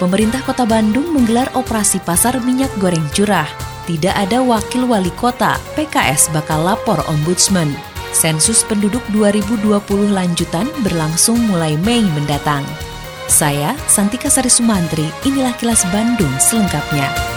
Pemerintah Kota Bandung menggelar operasi pasar minyak goreng curah. Tidak ada wakil wali kota, PKS bakal lapor ombudsman. Sensus penduduk 2020 lanjutan berlangsung mulai Mei mendatang. Saya, Santika Sari Sumantri, inilah kilas Bandung selengkapnya.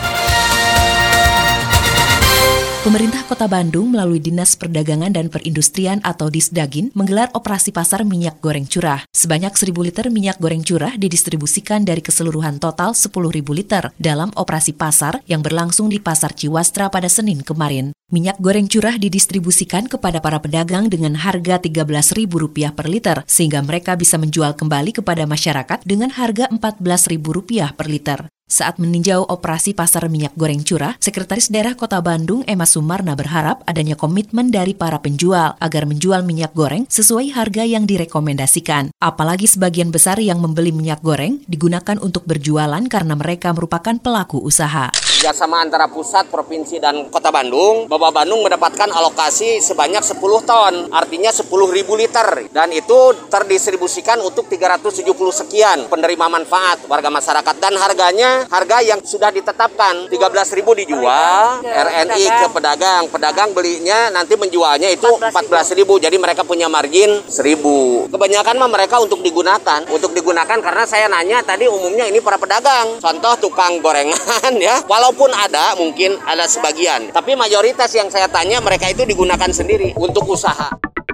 Pemerintah Kota Bandung melalui Dinas Perdagangan dan Perindustrian atau Disdagin menggelar operasi pasar minyak goreng curah. Sebanyak 1000 liter minyak goreng curah didistribusikan dari keseluruhan total 10.000 liter dalam operasi pasar yang berlangsung di Pasar Ciwastra pada Senin kemarin. Minyak goreng curah didistribusikan kepada para pedagang dengan harga Rp13.000 per liter, sehingga mereka bisa menjual kembali kepada masyarakat dengan harga Rp14.000 per liter. Saat meninjau operasi pasar minyak goreng curah, Sekretaris Daerah Kota Bandung Emma Sumarna berharap adanya komitmen dari para penjual agar menjual minyak goreng sesuai harga yang direkomendasikan. Apalagi sebagian besar yang membeli minyak goreng digunakan untuk berjualan karena mereka merupakan pelaku usaha kerjasama antara pusat, provinsi, dan kota Bandung, Bapak Bandung mendapatkan alokasi sebanyak 10 ton, artinya 10 ribu liter. Dan itu terdistribusikan untuk 370 sekian penerima manfaat warga masyarakat. Dan harganya, harga yang sudah ditetapkan, 13 ribu dijual, RNI ke pedagang. Pedagang belinya nanti menjualnya itu 14 ribu, jadi mereka punya margin 1000. Kebanyakan mah mereka untuk digunakan, untuk digunakan karena saya nanya tadi umumnya ini para pedagang. Contoh tukang gorengan ya, walau Walaupun ada, mungkin ada sebagian. Tapi mayoritas yang saya tanya mereka itu digunakan sendiri untuk usaha.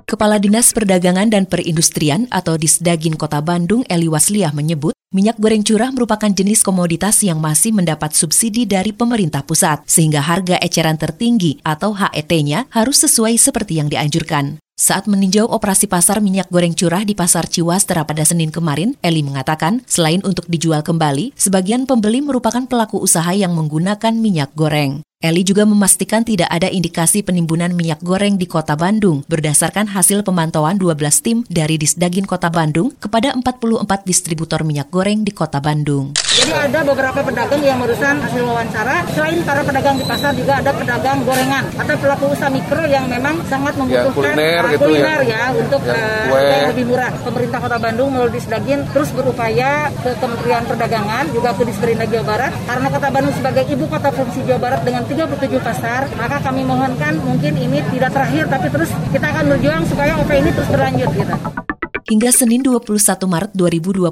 Kepala Dinas Perdagangan dan Perindustrian atau Disdagin Kota Bandung Eli Wasliah menyebut, minyak goreng curah merupakan jenis komoditas yang masih mendapat subsidi dari pemerintah pusat, sehingga harga eceran tertinggi atau HET-nya harus sesuai seperti yang dianjurkan. Saat meninjau operasi pasar minyak goreng curah di Pasar Ciwastera pada Senin kemarin, Eli mengatakan, selain untuk dijual kembali, sebagian pembeli merupakan pelaku usaha yang menggunakan minyak goreng. Eli juga memastikan tidak ada indikasi penimbunan minyak goreng di kota Bandung berdasarkan hasil pemantauan 12 tim dari Disdagin Kota Bandung kepada 44 distributor minyak goreng di kota Bandung. Jadi ada beberapa pedagang yang merusak hasil wawancara. Selain para pedagang di pasar juga ada pedagang gorengan atau pelaku usaha mikro yang memang sangat ya, membutuhkan ya, kuliner, uh, gitu kuliner ya, ya untuk ya, uh, yang lebih murah. Pemerintah Kota Bandung melalui Disdagin terus berupaya ke Kementerian Perdagangan juga ke Disperindak Jawa Barat karena Kota Bandung sebagai ibu kota provinsi Jawa Barat dengan 37 pasar, maka kami mohonkan mungkin ini tidak terakhir tapi terus kita akan berjuang supaya OP ini terus berlanjut gitu. Hingga Senin 21 Maret 2022,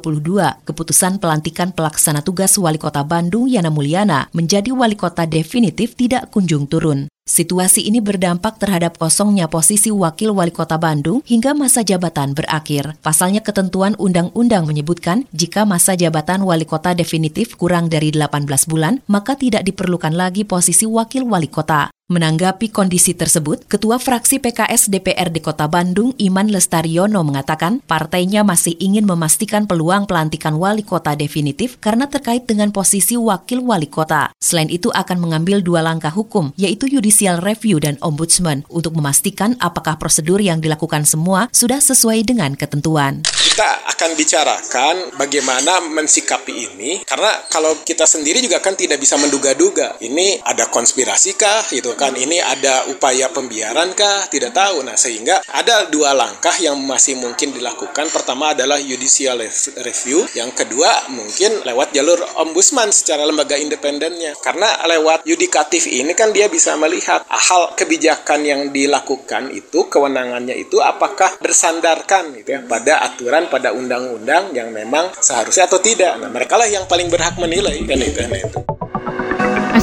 keputusan pelantikan pelaksana tugas Wali Kota Bandung Yana Mulyana menjadi wali kota definitif tidak kunjung turun. Situasi ini berdampak terhadap kosongnya posisi Wakil Wali Kota Bandung hingga masa jabatan berakhir. Pasalnya ketentuan undang-undang menyebutkan jika masa jabatan Wali Kota definitif kurang dari 18 bulan, maka tidak diperlukan lagi posisi Wakil Wali Kota. Menanggapi kondisi tersebut, Ketua Fraksi PKS DPRD Kota Bandung Iman Lestariono mengatakan partainya masih ingin memastikan peluang pelantikan wali kota definitif karena terkait dengan posisi wakil wali kota. Selain itu akan mengambil dua langkah hukum, yaitu judicial review dan ombudsman, untuk memastikan apakah prosedur yang dilakukan semua sudah sesuai dengan ketentuan kita akan bicarakan bagaimana mensikapi ini karena kalau kita sendiri juga kan tidak bisa menduga-duga ini ada konspirasi kah gitu kan ini ada upaya pembiaran kah tidak tahu nah sehingga ada dua langkah yang masih mungkin dilakukan pertama adalah judicial review yang kedua mungkin lewat jalur ombudsman secara lembaga independennya karena lewat yudikatif ini kan dia bisa melihat hal kebijakan yang dilakukan itu kewenangannya itu apakah bersandarkan gitu ya pada aturan pada undang-undang yang memang seharusnya atau tidak. Nah, mereka lah yang paling berhak menilai kan itu. Kan itu.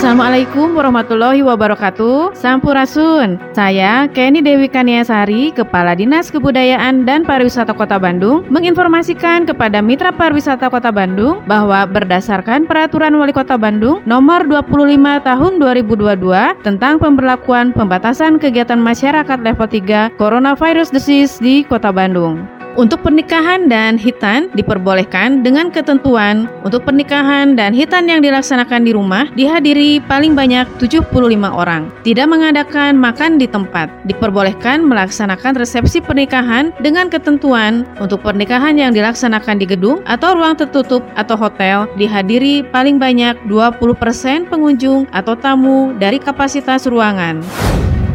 Assalamualaikum warahmatullahi wabarakatuh. Sampurasun. Saya Kenny Dewi Kaniasari Kepala Dinas Kebudayaan dan Pariwisata Kota Bandung Menginformasikan kepada Mitra Pariwisata Kota Bandung Bahwa berdasarkan Peraturan Wali Kota Bandung Nomor 25 Tahun 2022 Tentang pemberlakuan pembatasan kegiatan masyarakat level 3 Coronavirus Disease di Kota Bandung Untuk pernikahan dan hitan diperbolehkan dengan ketentuan untuk pernikahan dan hitan yang dilaksanakan di rumah dihadiri paling banyak 75 orang. Tidak mengadakan makan di tempat. Diperbolehkan melaksanakan resepsi pernikahan dengan ketentuan untuk pernikahan yang dilaksanakan di gedung atau ruang tertutup atau hotel dihadiri paling banyak 20% pengunjung atau tamu dari kapasitas ruangan.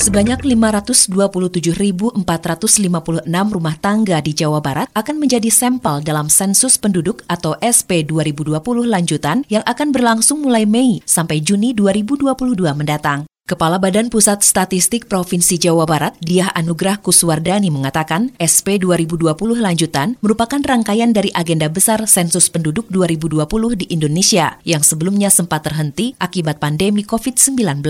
Sebanyak 527.456 rumah tangga di Jawa Barat akan menjadi sampel dalam sensus penduduk atau SP 2020 lanjutan yang akan berlangsung mulai Mei sampai Juni 2022 mendatang. Kepala Badan Pusat Statistik Provinsi Jawa Barat, Diah Anugrah Kuswardani mengatakan, SP 2020 lanjutan merupakan rangkaian dari agenda besar sensus penduduk 2020 di Indonesia yang sebelumnya sempat terhenti akibat pandemi COVID-19.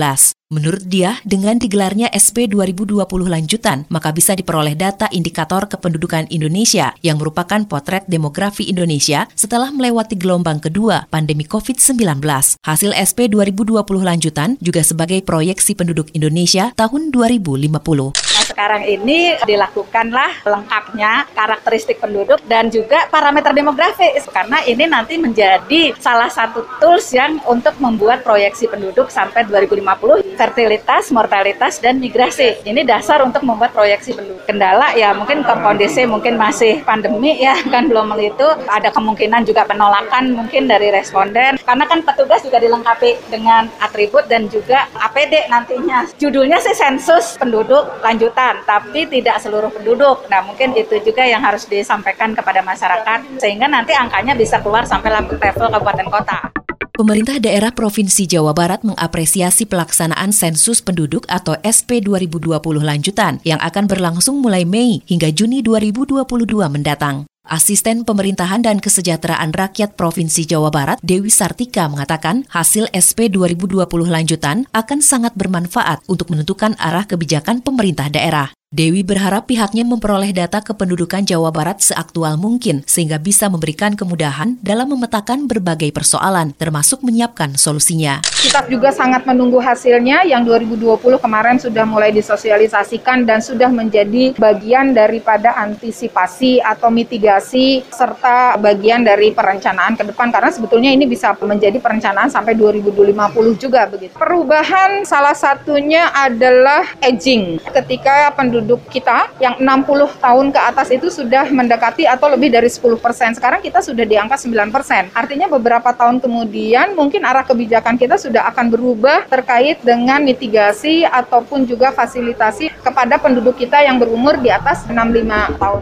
Menurut dia, dengan digelarnya SP 2020 lanjutan, maka bisa diperoleh data indikator kependudukan Indonesia yang merupakan potret demografi Indonesia setelah melewati gelombang kedua pandemi COVID-19. Hasil SP 2020 lanjutan juga sebagai proyeksi penduduk Indonesia tahun 2050 sekarang ini dilakukanlah lengkapnya karakteristik penduduk dan juga parameter demografis karena ini nanti menjadi salah satu tools yang untuk membuat proyeksi penduduk sampai 2050 fertilitas, mortalitas dan migrasi. Ini dasar untuk membuat proyeksi penduduk. Kendala ya mungkin ke kondisi mungkin masih pandemi ya kan belum itu ada kemungkinan juga penolakan mungkin dari responden karena kan petugas juga dilengkapi dengan atribut dan juga APD nantinya. Judulnya sih sensus penduduk lanjutan tapi tidak seluruh penduduk. Nah, mungkin itu juga yang harus disampaikan kepada masyarakat, sehingga nanti angkanya bisa keluar sampai level kabupaten kota. Pemerintah daerah Provinsi Jawa Barat mengapresiasi pelaksanaan sensus penduduk atau SP 2020 lanjutan yang akan berlangsung mulai Mei hingga Juni 2022 mendatang. Asisten Pemerintahan dan Kesejahteraan Rakyat Provinsi Jawa Barat, Dewi Sartika, mengatakan hasil SP 2020 lanjutan akan sangat bermanfaat untuk menentukan arah kebijakan pemerintah daerah. Dewi berharap pihaknya memperoleh data kependudukan Jawa Barat seaktual mungkin sehingga bisa memberikan kemudahan dalam memetakan berbagai persoalan termasuk menyiapkan solusinya. Kita juga sangat menunggu hasilnya yang 2020 kemarin sudah mulai disosialisasikan dan sudah menjadi bagian daripada antisipasi atau mitigasi serta bagian dari perencanaan ke depan karena sebetulnya ini bisa menjadi perencanaan sampai 2050 juga begitu. Perubahan salah satunya adalah aging. Ketika penduduk penduduk kita yang 60 tahun ke atas itu sudah mendekati atau lebih dari 10 persen. Sekarang kita sudah di angka 9 persen. Artinya beberapa tahun kemudian mungkin arah kebijakan kita sudah akan berubah terkait dengan mitigasi ataupun juga fasilitasi kepada penduduk kita yang berumur di atas 65 tahun.